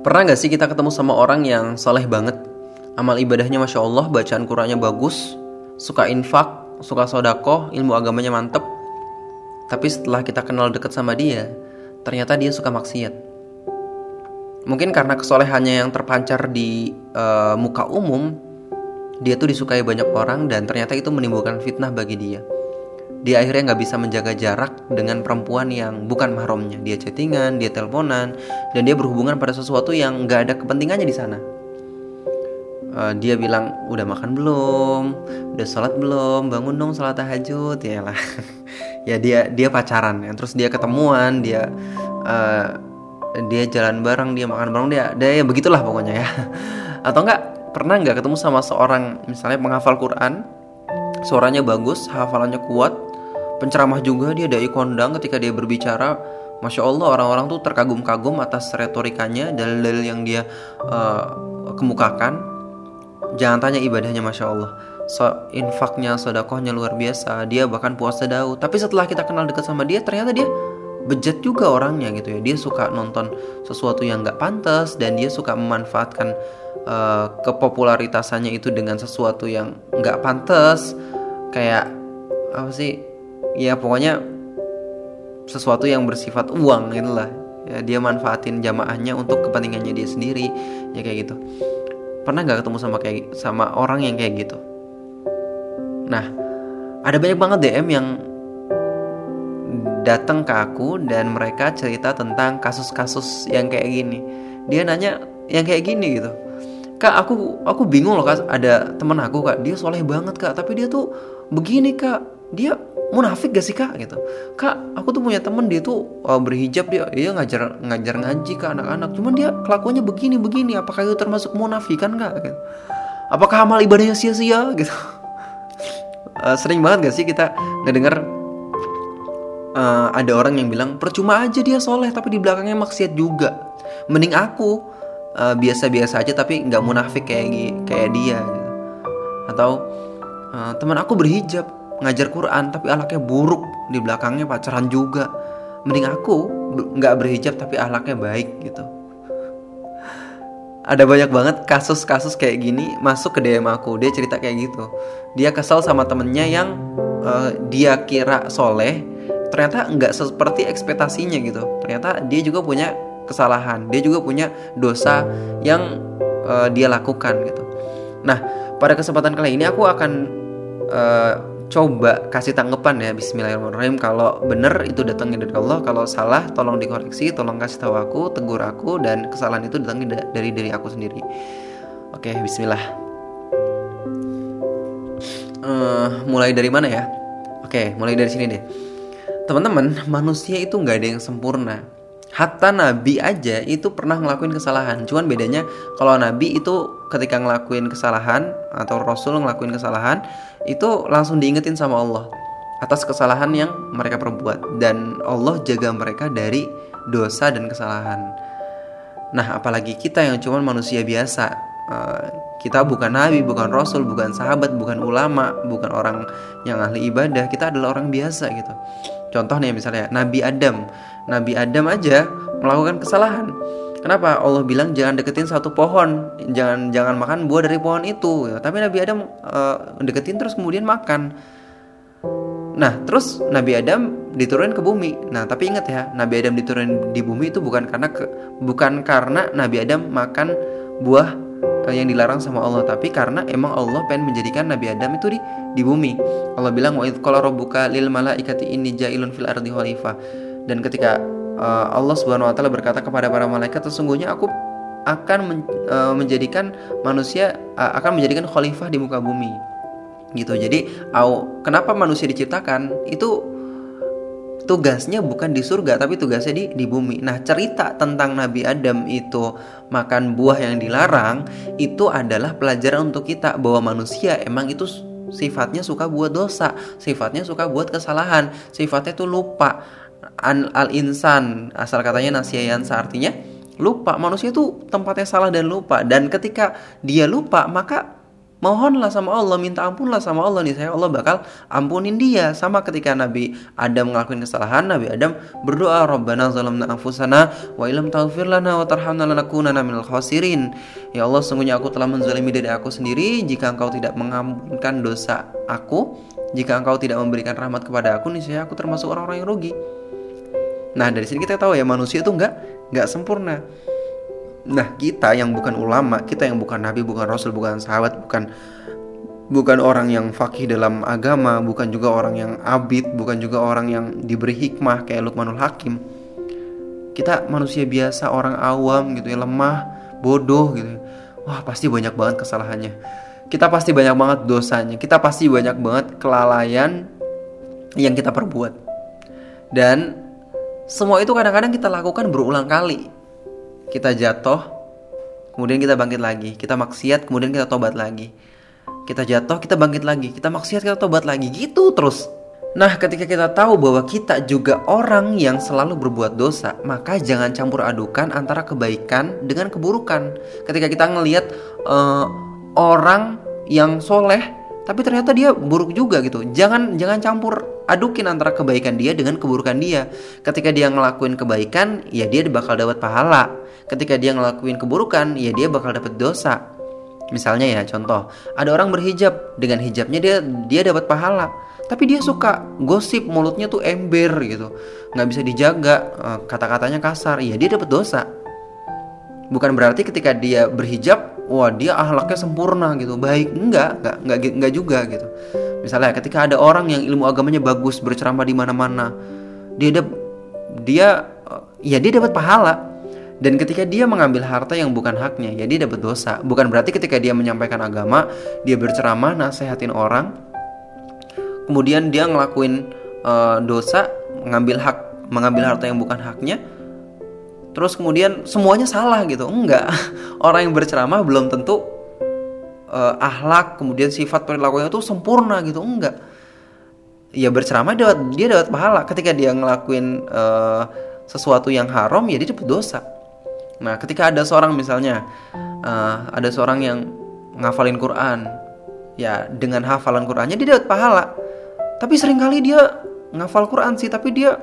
Pernah gak sih kita ketemu sama orang yang soleh banget? Amal ibadahnya Masya Allah, bacaan Qurannya bagus, suka infak, suka sodako, ilmu agamanya mantep. Tapi setelah kita kenal deket sama dia, ternyata dia suka maksiat. Mungkin karena kesolehannya yang terpancar di uh, muka umum, dia tuh disukai banyak orang dan ternyata itu menimbulkan fitnah bagi dia dia akhirnya nggak bisa menjaga jarak dengan perempuan yang bukan mahramnya. Dia chattingan, dia teleponan, dan dia berhubungan pada sesuatu yang nggak ada kepentingannya di sana. Uh, dia bilang udah makan belum, udah sholat belum, bangun dong sholat tahajud, ya lah. ya dia dia pacaran, ya. terus dia ketemuan, dia uh, dia jalan bareng, dia makan bareng, dia dia ya begitulah pokoknya ya. Atau enggak pernah nggak ketemu sama seorang misalnya penghafal Quran, suaranya bagus, hafalannya kuat, penceramah juga dia dai kondang ketika dia berbicara. Masya Allah orang-orang tuh terkagum-kagum atas retorikanya dalil-dalil yang dia uh, kemukakan. Jangan tanya ibadahnya Masya Allah. So, infaknya, sodakohnya luar biasa. Dia bahkan puasa daud. Tapi setelah kita kenal dekat sama dia ternyata dia bejat juga orangnya gitu ya. Dia suka nonton sesuatu yang gak pantas dan dia suka memanfaatkan uh, kepopularitasannya itu dengan sesuatu yang gak pantas. Kayak apa sih ya pokoknya sesuatu yang bersifat uang itulah ya, dia manfaatin jamaahnya untuk kepentingannya dia sendiri. Ya kayak gitu. Pernah nggak ketemu sama kayak sama orang yang kayak gitu? Nah ada banyak banget DM yang datang ke aku dan mereka cerita tentang kasus-kasus yang kayak gini. Dia nanya yang kayak gini gitu. Kak aku aku bingung loh kak. Ada temen aku kak. Dia soleh banget kak. Tapi dia tuh begini kak dia munafik gak sih kak? Gitu. Kak aku tuh punya temen dia tuh uh, berhijab dia dia ngajar ngajar ngaji ke anak-anak. Cuman dia kelakuannya begini begini. Apakah itu termasuk munafikan kak? Gitu. Apakah amal ibadahnya sia-sia? Gitu. Uh, sering banget gak sih kita ngedenger uh, ada orang yang bilang percuma aja dia soleh tapi di belakangnya maksiat juga. Mending aku biasa-biasa uh, aja tapi nggak munafik kayak kayak dia gitu. atau uh, teman aku berhijab ngajar Quran tapi alaknya buruk. Di belakangnya pacaran juga. Mending aku nggak berhijab tapi alaknya baik gitu. Ada banyak banget kasus-kasus kayak gini masuk ke DM aku. Dia cerita kayak gitu. Dia kesal sama temennya yang uh, dia kira soleh. Ternyata nggak seperti ekspektasinya gitu. Ternyata dia juga punya kesalahan. Dia juga punya dosa yang uh, dia lakukan gitu. Nah pada kesempatan kali ini aku akan uh, coba kasih tanggapan ya Bismillahirrahmanirrahim. Kalau bener itu datangnya dari Allah kalau salah tolong dikoreksi tolong kasih tahu aku tegur aku dan kesalahan itu datangnya dari dari aku sendiri. Oke Bismillah. Uh, mulai dari mana ya? Oke mulai dari sini deh. Teman-teman manusia itu nggak ada yang sempurna. Hatta Nabi aja itu pernah ngelakuin kesalahan. Cuman bedanya kalau Nabi itu ketika ngelakuin kesalahan atau Rasul ngelakuin kesalahan itu langsung diingetin sama Allah atas kesalahan yang mereka perbuat dan Allah jaga mereka dari dosa dan kesalahan. Nah, apalagi kita yang cuma manusia biasa. Uh, kita bukan nabi, bukan rasul, bukan sahabat, bukan ulama, bukan orang yang ahli ibadah. Kita adalah orang biasa gitu. Contoh nih misalnya Nabi Adam Nabi Adam aja melakukan kesalahan. Kenapa Allah bilang jangan deketin satu pohon, jangan jangan makan buah dari pohon itu. Ya, tapi Nabi Adam uh, deketin terus kemudian makan. Nah, terus Nabi Adam diturunin ke bumi. Nah, tapi ingat ya, Nabi Adam diturunin di bumi itu bukan karena ke, bukan karena Nabi Adam makan buah uh, yang dilarang sama Allah, tapi karena emang Allah pengen menjadikan Nabi Adam itu di di bumi. Allah bilang wa qala rabbuka lil malaikati inni ja'ilun fil ardi khalifah dan ketika uh, Allah Subhanahu wa taala berkata kepada para malaikat sesungguhnya aku akan men, uh, menjadikan manusia uh, akan menjadikan khalifah di muka bumi. Gitu. Jadi au, kenapa manusia diciptakan? Itu tugasnya bukan di surga tapi tugasnya di di bumi. Nah, cerita tentang Nabi Adam itu makan buah yang dilarang itu adalah pelajaran untuk kita bahwa manusia emang itu sifatnya suka buat dosa, sifatnya suka buat kesalahan, sifatnya itu lupa al insan asal katanya nasiyan artinya lupa manusia itu tempatnya salah dan lupa dan ketika dia lupa maka mohonlah sama Allah, minta ampunlah sama Allah nih saya Allah bakal ampunin dia. Sama ketika Nabi Adam ngelakuin kesalahan, Nabi Adam berdoa, "Rabbana zalamna anfusana wa illam taghfir lana wa tarhamna lanakunanna minal khasirin." Ya Allah, sungguhnya aku telah menzalimi diri aku sendiri. Jika Engkau tidak mengampunkan dosa aku, jika Engkau tidak memberikan rahmat kepada aku, nih saya aku termasuk orang-orang yang rugi. Nah, dari sini kita tahu ya manusia itu nggak nggak sempurna. Nah, kita yang bukan ulama, kita yang bukan nabi, bukan rasul, bukan sahabat, bukan bukan orang yang fakih dalam agama, bukan juga orang yang abid, bukan juga orang yang diberi hikmah kayak Luqmanul Hakim. Kita manusia biasa, orang awam gitu ya, lemah, bodoh gitu. Wah, pasti banyak banget kesalahannya. Kita pasti banyak banget dosanya. Kita pasti banyak banget kelalaian yang kita perbuat. Dan semua itu kadang-kadang kita lakukan berulang kali kita jatuh, kemudian kita bangkit lagi. Kita maksiat, kemudian kita tobat lagi. Kita jatuh, kita bangkit lagi. Kita maksiat, kita tobat lagi. Gitu terus. Nah, ketika kita tahu bahwa kita juga orang yang selalu berbuat dosa, maka jangan campur adukan antara kebaikan dengan keburukan. Ketika kita ngelihat uh, orang yang soleh, tapi ternyata dia buruk juga gitu. Jangan jangan campur adukin antara kebaikan dia dengan keburukan dia. Ketika dia ngelakuin kebaikan, ya dia bakal dapat pahala. Ketika dia ngelakuin keburukan ya dia bakal dapat dosa. Misalnya ya contoh ada orang berhijab. Dengan hijabnya dia dia dapat pahala. Tapi dia suka gosip mulutnya tuh ember gitu. Nggak bisa dijaga eh, kata-katanya kasar. Ya dia dapat dosa bukan berarti ketika dia berhijab wah dia ahlaknya sempurna gitu. Baik enggak enggak enggak enggak juga gitu. Misalnya ketika ada orang yang ilmu agamanya bagus berceramah di mana-mana dia dia eh, ya dia dapat pahala. Dan ketika dia mengambil harta yang bukan haknya, ya dia dapat dosa. Bukan berarti ketika dia menyampaikan agama, dia berceramah, nasehatin orang, kemudian dia ngelakuin uh, dosa, mengambil hak, mengambil harta yang bukan haknya, terus kemudian semuanya salah gitu. Enggak. Orang yang berceramah belum tentu uh, ahlak, kemudian sifat perilakunya itu sempurna gitu. Enggak. Ya berceramah dia dapat dia dapat pahala ketika dia ngelakuin uh, sesuatu yang haram ya dia dapat dosa Nah, ketika ada seorang misalnya uh, ada seorang yang ngafalin Quran, ya dengan hafalan Qurannya dia dapat pahala. Tapi sering kali dia ngafal Quran sih, tapi dia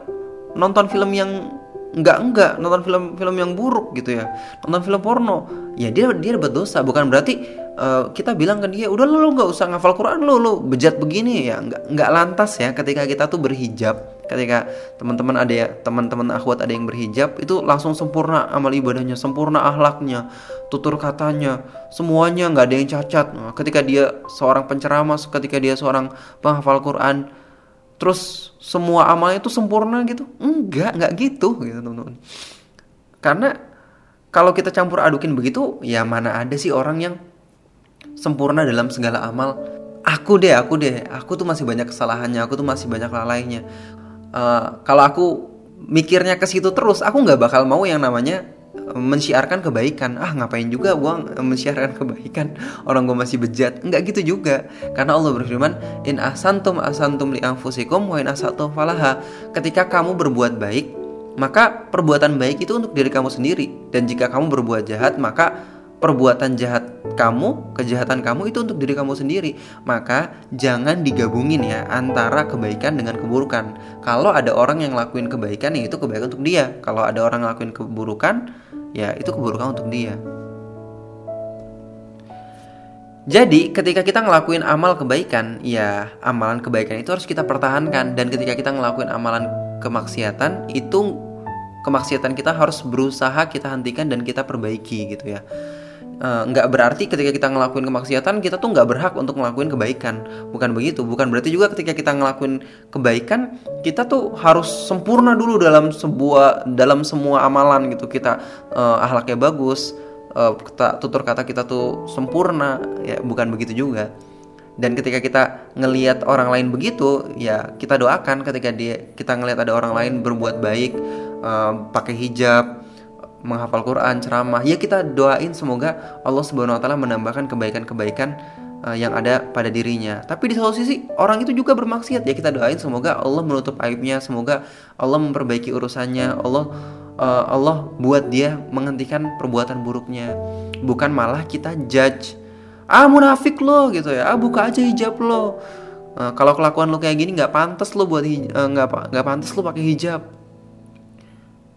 nonton film yang enggak enggak nonton film-film yang buruk gitu ya. Nonton film porno. Ya dia dia dapat dosa. Bukan berarti uh, kita bilang ke dia udah lu nggak usah ngafal Quran lu lu bejat begini. Ya nggak nggak lantas ya ketika kita tuh berhijab. Ketika teman-teman ada ya teman-teman akhwat ada yang berhijab itu langsung sempurna amal ibadahnya sempurna ahlaknya tutur katanya semuanya nggak ada yang cacat. Nah, ketika dia seorang penceramah ketika dia seorang penghafal Quran terus semua amalnya itu sempurna gitu? Enggak enggak gitu gitu teman-teman. Karena kalau kita campur adukin begitu ya mana ada sih orang yang sempurna dalam segala amal? Aku deh aku deh. Aku tuh masih banyak kesalahannya aku tuh masih banyak lalainya. Uh, kalau aku mikirnya ke situ terus aku nggak bakal mau yang namanya mensiarkan kebaikan ah ngapain juga gua mensiarkan kebaikan orang gua masih bejat nggak gitu juga karena Allah berfirman in asantum asantum li anfusikum wa in asatum falaha ketika kamu berbuat baik maka perbuatan baik itu untuk diri kamu sendiri dan jika kamu berbuat jahat maka perbuatan jahat kamu, kejahatan kamu itu untuk diri kamu sendiri. Maka jangan digabungin ya antara kebaikan dengan keburukan. Kalau ada orang yang lakuin kebaikan ya itu kebaikan untuk dia. Kalau ada orang yang lakuin keburukan ya itu keburukan untuk dia. Jadi ketika kita ngelakuin amal kebaikan, ya amalan kebaikan itu harus kita pertahankan dan ketika kita ngelakuin amalan kemaksiatan itu kemaksiatan kita harus berusaha kita hentikan dan kita perbaiki gitu ya. Uh, nggak berarti ketika kita ngelakuin kemaksiatan kita tuh nggak berhak untuk ngelakuin kebaikan. Bukan begitu bukan berarti juga ketika kita ngelakuin kebaikan kita tuh harus sempurna dulu dalam sebuah dalam semua amalan gitu. Kita uh, ahlaknya bagus uh, kita, tutur kata kita tuh sempurna ya bukan begitu juga. Dan ketika kita ngelihat orang lain begitu ya kita doakan ketika dia kita ngelihat ada orang lain berbuat baik uh, pakai hijab menghafal Quran, ceramah, ya kita doain semoga Allah Subhanahu wa taala menambahkan kebaikan-kebaikan uh, yang ada pada dirinya. Tapi di satu sisi orang itu juga bermaksiat, ya kita doain semoga Allah menutup aibnya, semoga Allah memperbaiki urusannya, Allah uh, Allah buat dia menghentikan perbuatan buruknya. Bukan malah kita judge ah munafik lo gitu ya. Ah buka aja hijab lo. Uh, kalau kelakuan lo kayak gini nggak pantas lo buat eh, nggak uh, nggak pantas lo pakai hijab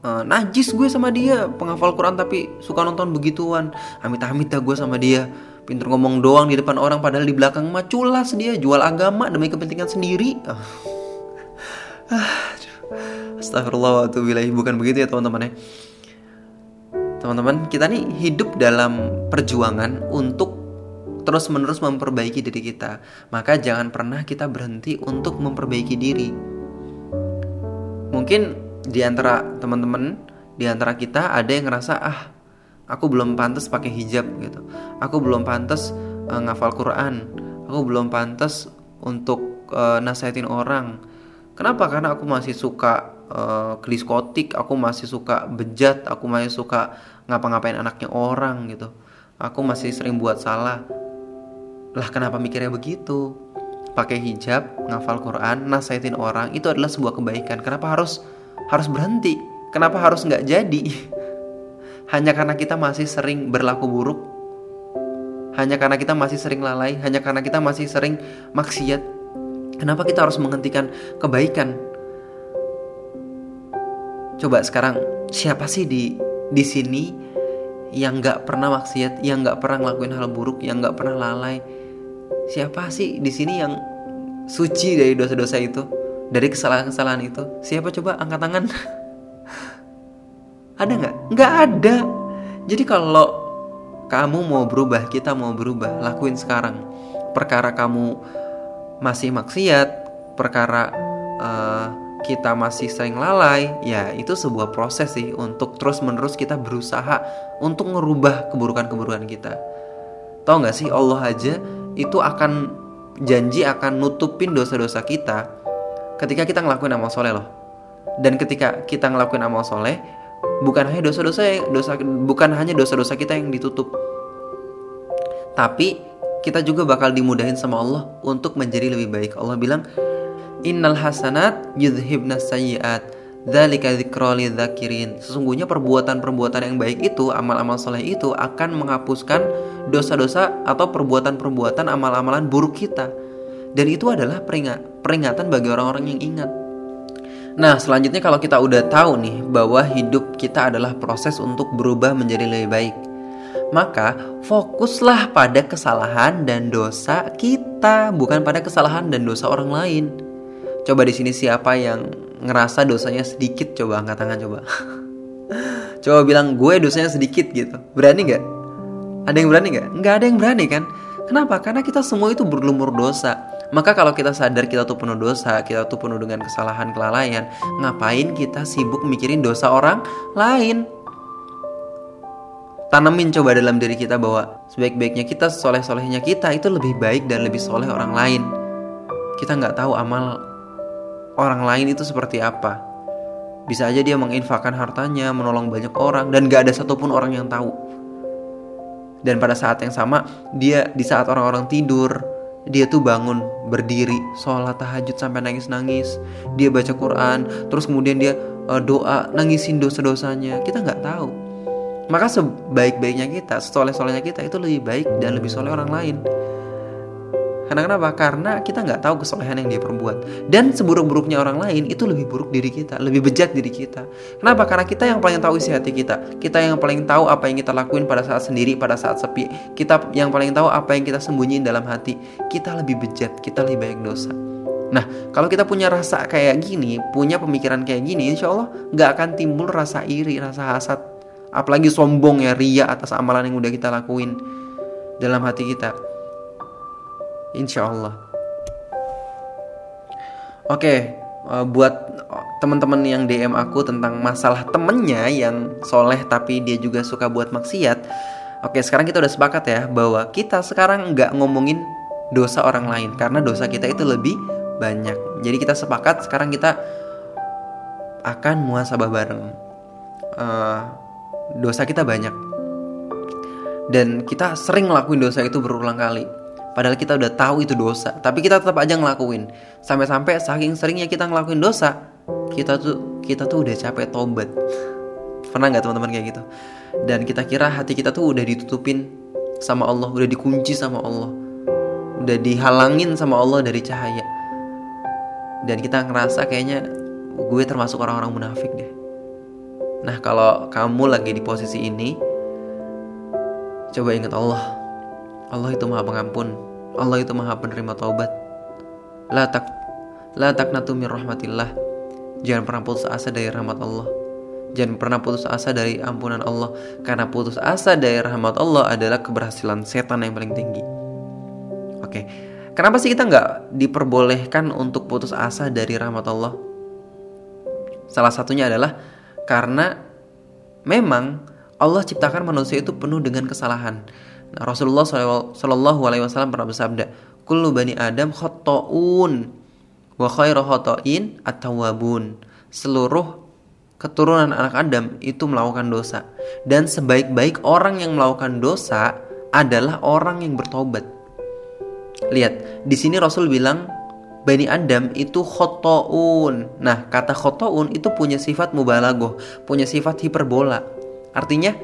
uh, najis gue sama dia. Penghafal Quran tapi suka nonton begituan. Amit-amit dah gue sama dia. Pinter ngomong doang di depan orang padahal di belakang mah culas dia. Jual agama demi kepentingan sendiri. Uh. Astagfirullah bukan begitu ya teman-teman ya. Teman-teman kita nih hidup dalam perjuangan untuk terus-menerus memperbaiki diri kita. Maka jangan pernah kita berhenti untuk memperbaiki diri. Mungkin di antara teman-teman, di antara kita ada yang ngerasa ah, aku belum pantas pakai hijab gitu. Aku belum pantas uh, ngafal Quran. Aku belum pantas untuk uh, nasihatin orang. Kenapa? Karena aku masih suka uh, ke diskotik, aku masih suka bejat, aku masih suka ngapa-ngapain anaknya orang gitu. Aku masih sering buat salah lah kenapa mikirnya begitu? Pakai hijab, ngafal Quran, nasihatin orang itu adalah sebuah kebaikan. Kenapa harus harus berhenti? Kenapa harus nggak jadi? Hanya karena kita masih sering berlaku buruk? Hanya karena kita masih sering lalai? Hanya karena kita masih sering maksiat? Kenapa kita harus menghentikan kebaikan? Coba sekarang siapa sih di di sini yang nggak pernah maksiat, yang nggak pernah ngelakuin hal buruk, yang nggak pernah lalai, siapa sih di sini yang suci dari dosa-dosa itu dari kesalahan-kesalahan itu siapa coba angkat tangan? Ada nggak? Nggak ada. Jadi kalau kamu mau berubah kita mau berubah lakuin sekarang. Perkara kamu masih maksiat perkara uh, kita masih sering lalai ya itu sebuah proses sih untuk terus menerus kita berusaha untuk merubah keburukan-keburukan kita. Tau nggak sih Allah aja itu akan janji akan nutupin dosa-dosa kita ketika kita ngelakuin amal soleh loh dan ketika kita ngelakuin amal soleh bukan hanya dosa-dosa dosa bukan hanya dosa-dosa kita yang ditutup tapi kita juga bakal dimudahin sama Allah untuk menjadi lebih baik Allah bilang innal hasanat yudhibnas sayyiat. Sesungguhnya perbuatan-perbuatan yang baik itu, amal-amal soleh itu akan menghapuskan dosa-dosa atau perbuatan-perbuatan amal-amalan buruk kita. Dan itu adalah peringat, peringatan bagi orang-orang yang ingat. Nah, selanjutnya kalau kita udah tahu nih bahwa hidup kita adalah proses untuk berubah menjadi lebih baik. Maka fokuslah pada kesalahan dan dosa kita, bukan pada kesalahan dan dosa orang lain. Coba di sini siapa yang ngerasa dosanya sedikit coba angkat tangan coba coba bilang gue dosanya sedikit gitu berani nggak ada yang berani nggak nggak ada yang berani kan kenapa karena kita semua itu berlumur dosa maka kalau kita sadar kita tuh penuh dosa kita tuh penuh dengan kesalahan kelalaian ngapain kita sibuk mikirin dosa orang lain Tanemin coba dalam diri kita bahwa sebaik-baiknya kita, soleh-solehnya kita itu lebih baik dan lebih soleh orang lain. Kita nggak tahu amal orang lain itu seperti apa. Bisa aja dia menginfakkan hartanya, menolong banyak orang, dan gak ada satupun orang yang tahu. Dan pada saat yang sama, dia di saat orang-orang tidur, dia tuh bangun, berdiri, sholat tahajud sampai nangis-nangis. Dia baca Quran, terus kemudian dia uh, doa, nangisin dosa-dosanya. Kita nggak tahu. Maka sebaik-baiknya kita, soleh-solehnya kita itu lebih baik dan lebih soleh orang lain. Karena kenapa? Karena kita nggak tahu kesolehan yang dia perbuat. Dan seburuk-buruknya orang lain itu lebih buruk diri kita, lebih bejat diri kita. Kenapa? Karena kita yang paling tahu isi hati kita. Kita yang paling tahu apa yang kita lakuin pada saat sendiri, pada saat sepi. Kita yang paling tahu apa yang kita sembunyiin dalam hati. Kita lebih bejat, kita lebih banyak dosa. Nah, kalau kita punya rasa kayak gini, punya pemikiran kayak gini, insya Allah nggak akan timbul rasa iri, rasa hasad, apalagi sombong ya, ria atas amalan yang udah kita lakuin dalam hati kita. Insya Allah. Oke, uh, buat teman-teman yang DM aku tentang masalah temennya yang soleh tapi dia juga suka buat maksiat. Oke, sekarang kita udah sepakat ya bahwa kita sekarang nggak ngomongin dosa orang lain karena dosa kita itu lebih banyak. Jadi kita sepakat sekarang kita akan muasabah bareng. Uh, dosa kita banyak dan kita sering ngelakuin dosa itu berulang kali Padahal kita udah tahu itu dosa, tapi kita tetap aja ngelakuin. Sampai-sampai saking seringnya kita ngelakuin dosa, kita tuh kita tuh udah capek tobat. Pernah nggak teman-teman kayak gitu? Dan kita kira hati kita tuh udah ditutupin sama Allah, udah dikunci sama Allah. Udah dihalangin sama Allah dari cahaya. Dan kita ngerasa kayaknya gue termasuk orang-orang munafik deh. Nah, kalau kamu lagi di posisi ini, coba ingat Allah. Allah itu Maha Pengampun. Allah itu Maha Penerima taubat. La tak la rahmatillah. Jangan pernah putus asa dari rahmat Allah. Jangan pernah putus asa dari ampunan Allah Karena putus asa dari rahmat Allah adalah keberhasilan setan yang paling tinggi Oke Kenapa sih kita nggak diperbolehkan untuk putus asa dari rahmat Allah? Salah satunya adalah karena memang Allah ciptakan manusia itu penuh dengan kesalahan. Nah, Rasulullah Shallallahu Alaihi Wasallam pernah bersabda, "Kullu bani Adam khotoun, wa khairu khotoin at-tawwabun." Seluruh keturunan anak Adam itu melakukan dosa dan sebaik-baik orang yang melakukan dosa adalah orang yang bertobat. Lihat, di sini Rasul bilang Bani Adam itu khotoun. Nah, kata khotoun itu punya sifat mubalagoh, punya sifat hiperbola. Artinya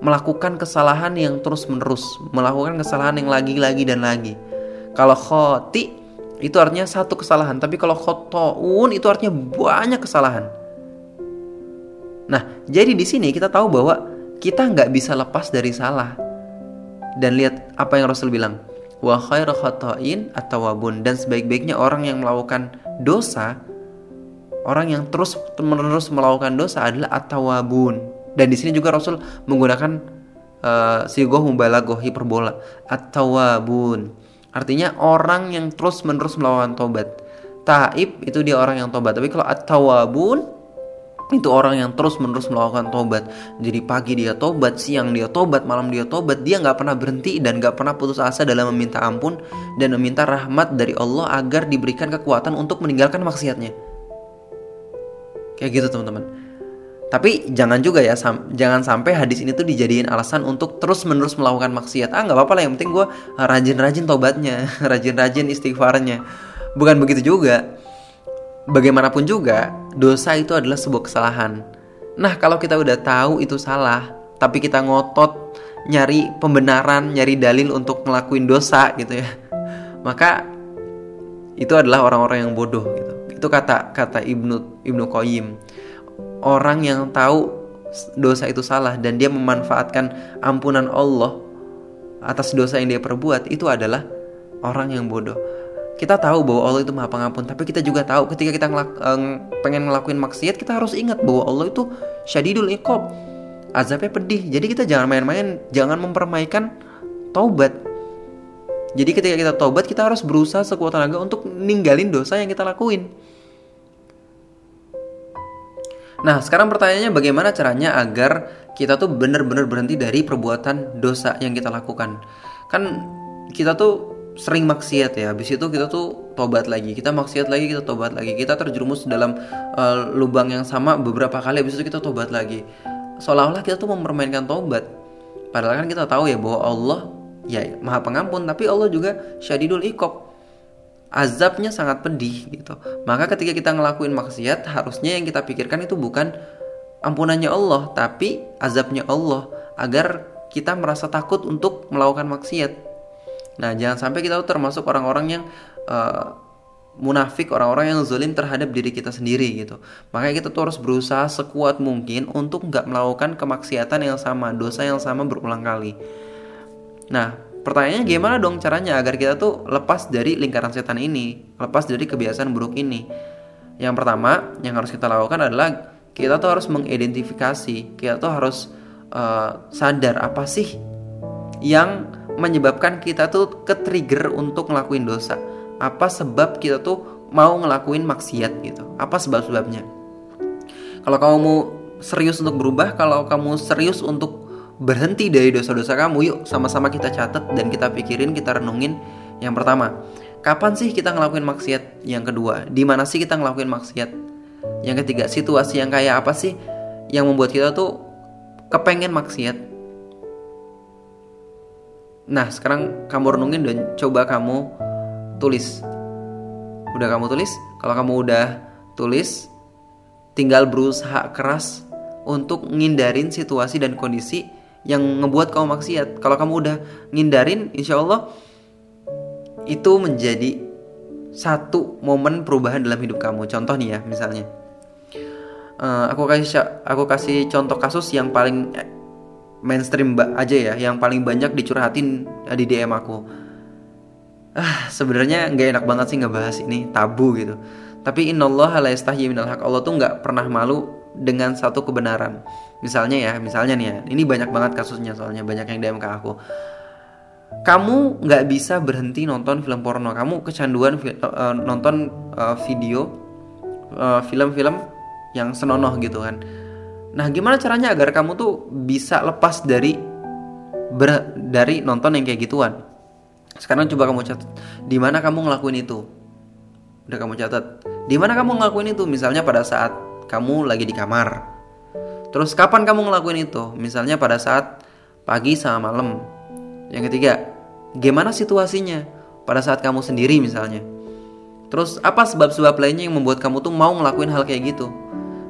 melakukan kesalahan yang terus-menerus, melakukan kesalahan yang lagi-lagi dan lagi. Kalau khoti itu artinya satu kesalahan, tapi kalau khotoun itu artinya banyak kesalahan. Nah, jadi di sini kita tahu bahwa kita nggak bisa lepas dari salah. Dan lihat apa yang Rasul bilang. Wa khairu khata'in atawabun. Dan sebaik-baiknya orang yang melakukan dosa, orang yang terus menerus melakukan dosa adalah atawabun. Dan di sini juga Rasul menggunakan uh, sigoh mubalagoh hiperbola. Atawabun. Artinya orang yang terus menerus melakukan tobat. Taib itu dia orang yang tobat. Tapi kalau atawabun itu orang yang terus menerus melakukan tobat jadi pagi dia tobat siang dia tobat malam dia tobat dia nggak pernah berhenti dan nggak pernah putus asa dalam meminta ampun dan meminta rahmat dari Allah agar diberikan kekuatan untuk meninggalkan maksiatnya kayak gitu teman-teman tapi jangan juga ya sam jangan sampai hadis ini tuh dijadiin alasan untuk terus menerus melakukan maksiat ah nggak apa-apa lah yang penting gue rajin-rajin tobatnya rajin-rajin istighfarnya bukan begitu juga bagaimanapun juga dosa itu adalah sebuah kesalahan. Nah, kalau kita udah tahu itu salah, tapi kita ngotot nyari pembenaran, nyari dalil untuk ngelakuin dosa gitu ya. Maka itu adalah orang-orang yang bodoh gitu. Itu kata kata Ibnu Ibnu Qayyim. Orang yang tahu dosa itu salah dan dia memanfaatkan ampunan Allah atas dosa yang dia perbuat itu adalah orang yang bodoh. Kita tahu bahwa Allah itu maha pengampun tapi kita juga tahu ketika kita ngelak, uh, pengen ngelakuin maksiat kita harus ingat bahwa Allah itu syadidul iqab azabnya pedih. Jadi kita jangan main-main jangan mempermaikan taubat. Jadi ketika kita taubat kita harus berusaha sekuat tenaga untuk ninggalin dosa yang kita lakuin Nah sekarang pertanyaannya bagaimana caranya agar kita tuh benar-benar berhenti dari perbuatan dosa yang kita lakukan? Kan kita tuh sering maksiat ya habis itu kita tuh tobat lagi kita maksiat lagi kita tobat lagi kita terjerumus dalam uh, lubang yang sama beberapa kali habis itu kita tobat lagi. Seolah-olah kita tuh mempermainkan tobat padahal kan kita tahu ya bahwa Allah ya maha pengampun tapi Allah juga syadidul iqab azabnya sangat pedih gitu maka ketika kita ngelakuin maksiat harusnya yang kita pikirkan itu bukan ampunannya Allah tapi azabnya Allah agar kita merasa takut untuk melakukan maksiat Nah, jangan sampai kita termasuk orang-orang yang uh, munafik, orang-orang yang zalim terhadap diri kita sendiri gitu. Makanya kita tuh harus berusaha sekuat mungkin untuk nggak melakukan kemaksiatan yang sama, dosa yang sama berulang kali. Nah, pertanyaannya gimana dong caranya agar kita tuh lepas dari lingkaran setan ini, lepas dari kebiasaan buruk ini? Yang pertama yang harus kita lakukan adalah kita tuh harus mengidentifikasi, kita tuh harus uh, sadar apa sih yang menyebabkan kita tuh ke trigger untuk ngelakuin dosa. Apa sebab kita tuh mau ngelakuin maksiat gitu? Apa sebab-sebabnya? Kalau kamu serius untuk berubah kalau kamu serius untuk berhenti dari dosa-dosa kamu yuk sama-sama kita catat dan kita pikirin kita renungin yang pertama kapan sih kita ngelakuin maksiat yang kedua di mana sih kita ngelakuin maksiat yang ketiga situasi yang kayak apa sih yang membuat kita tuh kepengen maksiat Nah, sekarang kamu renungin dan coba kamu tulis. Udah kamu tulis? Kalau kamu udah tulis, tinggal berusaha keras untuk ngindarin situasi dan kondisi yang ngebuat kamu maksiat. Kalau kamu udah ngindarin, insya Allah itu menjadi satu momen perubahan dalam hidup kamu. Contoh nih ya, misalnya, uh, aku kasih aku kasih contoh kasus yang paling mainstream aja ya, yang paling banyak dicurhatin di DM aku. Ah, sebenarnya nggak enak banget sih ngebahas ini tabu gitu. Tapi innallaha la yastahyi minal haq. Allah tuh nggak pernah malu dengan satu kebenaran. Misalnya ya, misalnya nih ya, ini banyak banget kasusnya soalnya banyak yang DM ke aku. Kamu nggak bisa berhenti nonton film porno. Kamu kecanduan uh, nonton uh, video film-film uh, yang senonoh gitu kan. Nah, gimana caranya agar kamu tuh bisa lepas dari ber, dari nonton yang kayak gituan? Sekarang coba kamu catat, di mana kamu ngelakuin itu? Udah kamu catat. Di mana kamu ngelakuin itu? Misalnya pada saat kamu lagi di kamar. Terus kapan kamu ngelakuin itu? Misalnya pada saat pagi sama malam. Yang ketiga, gimana situasinya? Pada saat kamu sendiri misalnya. Terus apa sebab-sebab lainnya yang membuat kamu tuh mau ngelakuin hal kayak gitu?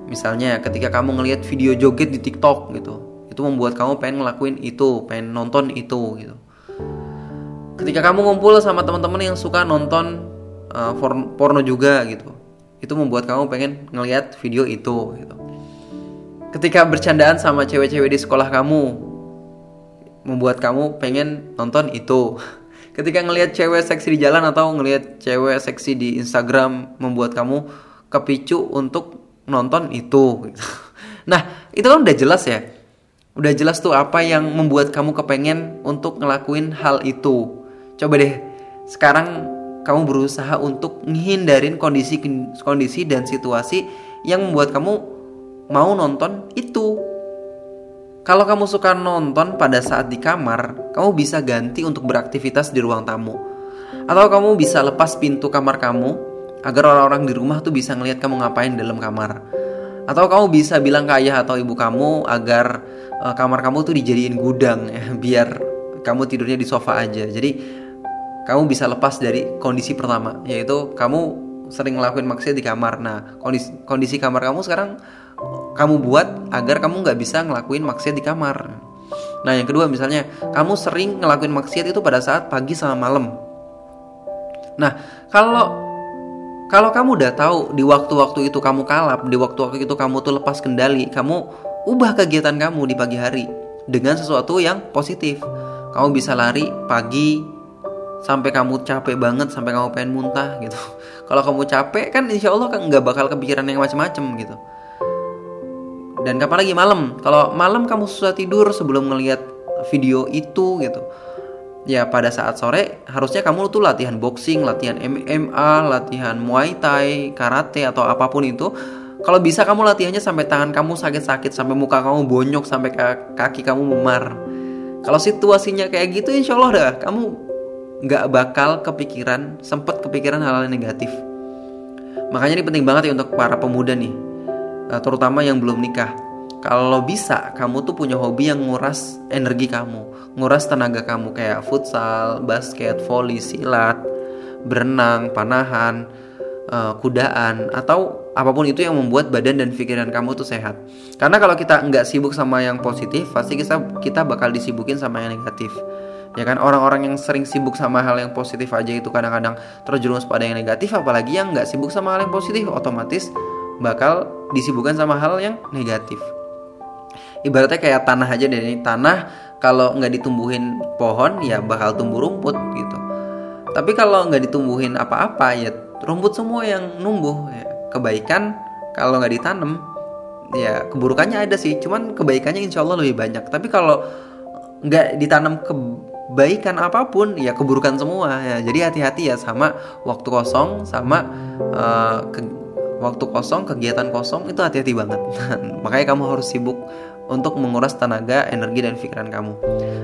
Misalnya ketika kamu ngelihat video joget di TikTok gitu. Itu membuat kamu pengen ngelakuin itu, pengen nonton itu gitu. Ketika kamu ngumpul sama teman-teman yang suka nonton uh, porno juga gitu itu membuat kamu pengen ngelihat video itu gitu. Ketika bercandaan sama cewek-cewek di sekolah kamu membuat kamu pengen nonton itu. Ketika ngelihat cewek seksi di jalan atau ngelihat cewek seksi di Instagram membuat kamu kepicu untuk nonton itu gitu. nah itu kan udah jelas ya. Udah jelas tuh apa yang membuat kamu kepengen untuk ngelakuin hal itu. Coba deh sekarang kamu berusaha untuk menghindarin kondisi kondisi dan situasi yang membuat kamu mau nonton itu. Kalau kamu suka nonton pada saat di kamar, kamu bisa ganti untuk beraktivitas di ruang tamu. Atau kamu bisa lepas pintu kamar kamu agar orang-orang di rumah tuh bisa ngelihat kamu ngapain dalam kamar. Atau kamu bisa bilang ke ayah atau ibu kamu agar uh, kamar kamu tuh dijadiin gudang ya, biar kamu tidurnya di sofa aja. Jadi kamu bisa lepas dari kondisi pertama yaitu kamu sering ngelakuin maksiat di kamar. Nah kondisi kondisi kamar kamu sekarang kamu buat agar kamu nggak bisa ngelakuin maksiat di kamar. Nah yang kedua misalnya kamu sering ngelakuin maksiat itu pada saat pagi sama malam. Nah kalau kalau kamu udah tahu di waktu-waktu itu kamu kalap di waktu-waktu itu kamu tuh lepas kendali kamu ubah kegiatan kamu di pagi hari dengan sesuatu yang positif. Kamu bisa lari pagi sampai kamu capek banget sampai kamu pengen muntah gitu. Kalau kamu capek kan insya Allah kan nggak bakal kepikiran yang macam-macam gitu. Dan kapan lagi? Malam. Kalau malam kamu susah tidur sebelum ngelihat video itu gitu. Ya pada saat sore harusnya kamu tuh latihan boxing latihan MMA latihan muay thai karate atau apa pun itu. Kalau bisa kamu latihannya sampai tangan kamu sakit-sakit sampai muka kamu bonyok sampai kaki kamu memar. Kalau situasinya kayak gitu insya Allah dah kamu nggak bakal kepikiran sempet kepikiran hal-hal negatif. Makanya ini penting banget ya untuk para pemuda nih eh, terutama yang belum nikah. Kalau bisa kamu tuh punya hobi yang nguras energi kamu nguras tenaga kamu kayak futsal basket volley silat berenang panahan uh, kudaan atau apa pun itu yang membuat badan dan pikiran kamu tuh sehat. Karena kalau kita nggak sibuk sama yang positif, pasti kita kita bakal disibukin sama yang negatif ya kan orang-orang yang sering sibuk sama hal yang positif aja itu kadang-kadang terjerumus pada yang negatif apalagi yang nggak sibuk sama hal yang positif otomatis bakal disibukkan sama hal yang negatif. Ibaratnya kayak tanah aja deh ini tanah kalau nggak ditumbuhin pohon ya bakal tumbuh rumput gitu. Tapi kalau nggak ditumbuhin apa-apa ya rumput semua yang numbuh ya. kebaikan kalau nggak ditanam ya keburukannya ada sih cuman kebaikannya insya Allah lebih banyak. Tapi kalau nggak ditanam ke kebaikan apa pun ya keburukan semua ya. Jadi hati-hati ya sama waktu kosong sama uh, ke, waktu kosong kegiatan kosong itu hati-hati banget. Makanya kamu harus sibuk untuk menguras tenaga energi dan pikiran kamu.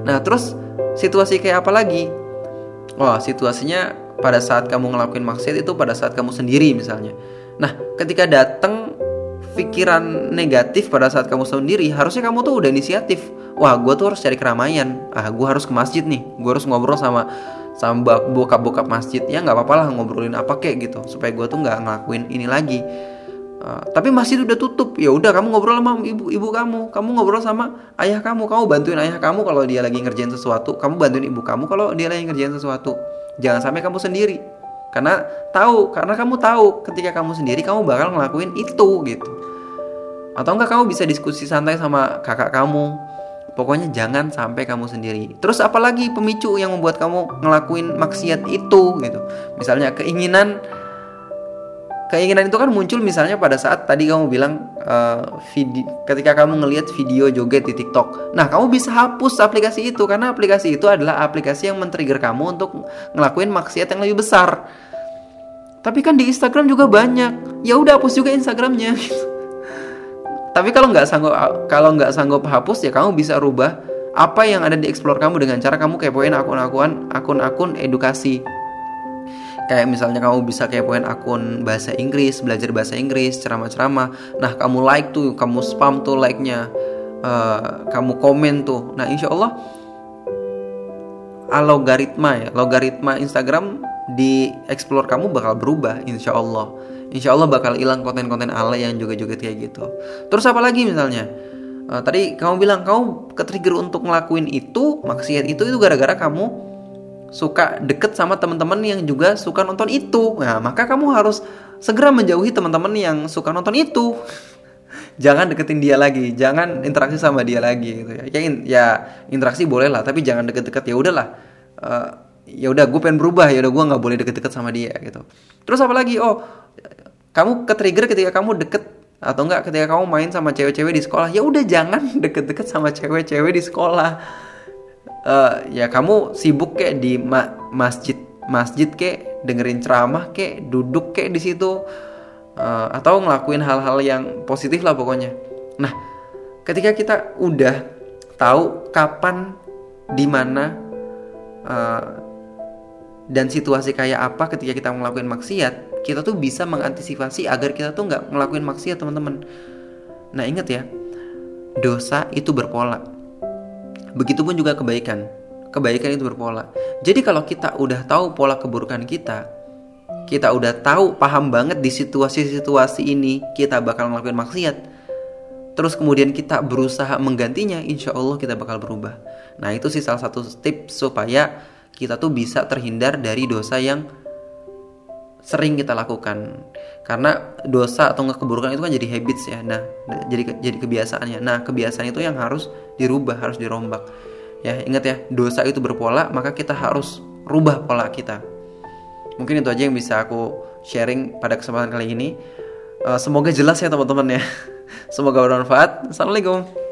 Nah terus situasi kayak apa lagi? Wah situasinya pada saat kamu ngelakuin maksiat itu pada saat kamu sendiri misalnya. Nah ketika datang pikiran negatif pada saat kamu sendiri harusnya kamu tuh udah inisiatif wah gue tuh harus cari keramaian. Ah gue harus ke masjid nih. Gue harus ngobrol sama sama bokap-bokap masjid. Ya nggak apa-apa lah ngobrolin apa kek gitu supaya gue tuh nggak ngelakuin ini lagi. Uh, tapi masjid udah tutup. Ya udah kamu ngobrol sama ibu ibu kamu. Kamu ngobrol sama ayah kamu. Kamu bantuin ayah kamu kalau dia lagi ngerjain sesuatu. Kamu bantuin ibu kamu kalau dia lagi ngerjain sesuatu. Jangan sampai kamu sendiri. Karena tahu karena kamu tahu ketika kamu sendiri kamu bakal ngelakuin itu gitu. Atau enggak kamu bisa diskusi santai sama kakak kamu pokoknya jangan sampai kamu sendiri terus apalagi pemicu yang membuat kamu ngelakuin maksiat itu gitu misalnya keinginan keinginan itu kan muncul misalnya pada saat tadi kamu bilang uh, video, ketika kamu ngelihat video joget di TikTok. Nah, kamu bisa hapus aplikasi itu karena aplikasi itu adalah aplikasi yang men-trigger kamu untuk ngelakuin maksiat yang lebih besar. Tapi kan di Instagram juga banyak. Ya udah hapus juga Instagramnya. Tapi kalau nggak sanggup kalau nggak sanggup hapus ya kamu bisa rubah apa yang ada di explore kamu dengan cara kamu kepoin akun-akun akun-akun edukasi. Kayak misalnya kamu bisa kepoin akun bahasa Inggris belajar bahasa Inggris ceramah-ceramah. Nah kamu like tuh kamu spam tuh like-nya uh, kamu komen tuh. Nah insya Allah logaritma ya logaritma Instagram di explore kamu bakal berubah insya Allah insya Allah bakal hilang konten-konten alay yang juga juga kayak gitu terus apa lagi misalnya uh, tadi kamu bilang kamu ketrigger untuk ngelakuin itu maksiat itu itu gara-gara kamu suka deket sama teman-teman yang juga suka nonton itu. Nah, maka kamu harus segera menjauhi teman-teman yang suka nonton itu. jangan deketin dia lagi, jangan interaksi sama dia lagi gitu ya. Ya, in, ya interaksi boleh lah, tapi jangan deket-deket ya udahlah. Uh, ya udah gue pengen berubah ya udah gue nggak boleh deket-deket sama dia gitu. Terus apa lagi? Oh, kamu ke trigger ketika kamu deket atau enggak ketika kamu main sama cewek-cewek di sekolah? Ya udah jangan deket-deket sama cewek-cewek di sekolah. Uh, ya kamu sibuk kayak di ma masjid masjid kayak dengerin ceramah kayak duduk kayak di situ uh, atau ngelakuin hal-hal yang positif lah pokoknya. Nah ketika kita udah tahu kapan di mana uh, dan situasi kayak apa ketika kita ngelakuin maksiat kita tuh bisa mengantisipasi agar kita tuh nggak ngelakuin maksiat teman-teman nah inget ya dosa itu berpola Begitupun juga kebaikan. Kebaikan itu berpola. Jadi kalau kita udah tahu pola keburukan kita, kita udah tahu paham banget di situasi-situasi ini kita bakal ngelakuin maksiat. Terus kemudian kita berusaha menggantinya, insya Allah kita bakal berubah. Nah itu sih salah satu tips supaya kita tuh bisa terhindar dari dosa yang sering kita lakukan. Karena dosa atau keburukan itu kan jadi habits ya. Nah jadi jadi kebiasaannya. Nah kebiasaan itu yang harus dirubah harus dirombak. Ya ingat ya dosa itu berpola maka kita harus rubah pola kita. Mungkin itu aja yang bisa aku sharing pada kesempatan kali ini. Uh, semoga jelas ya teman-teman ya. Semoga bermanfaat. Assalamualaikum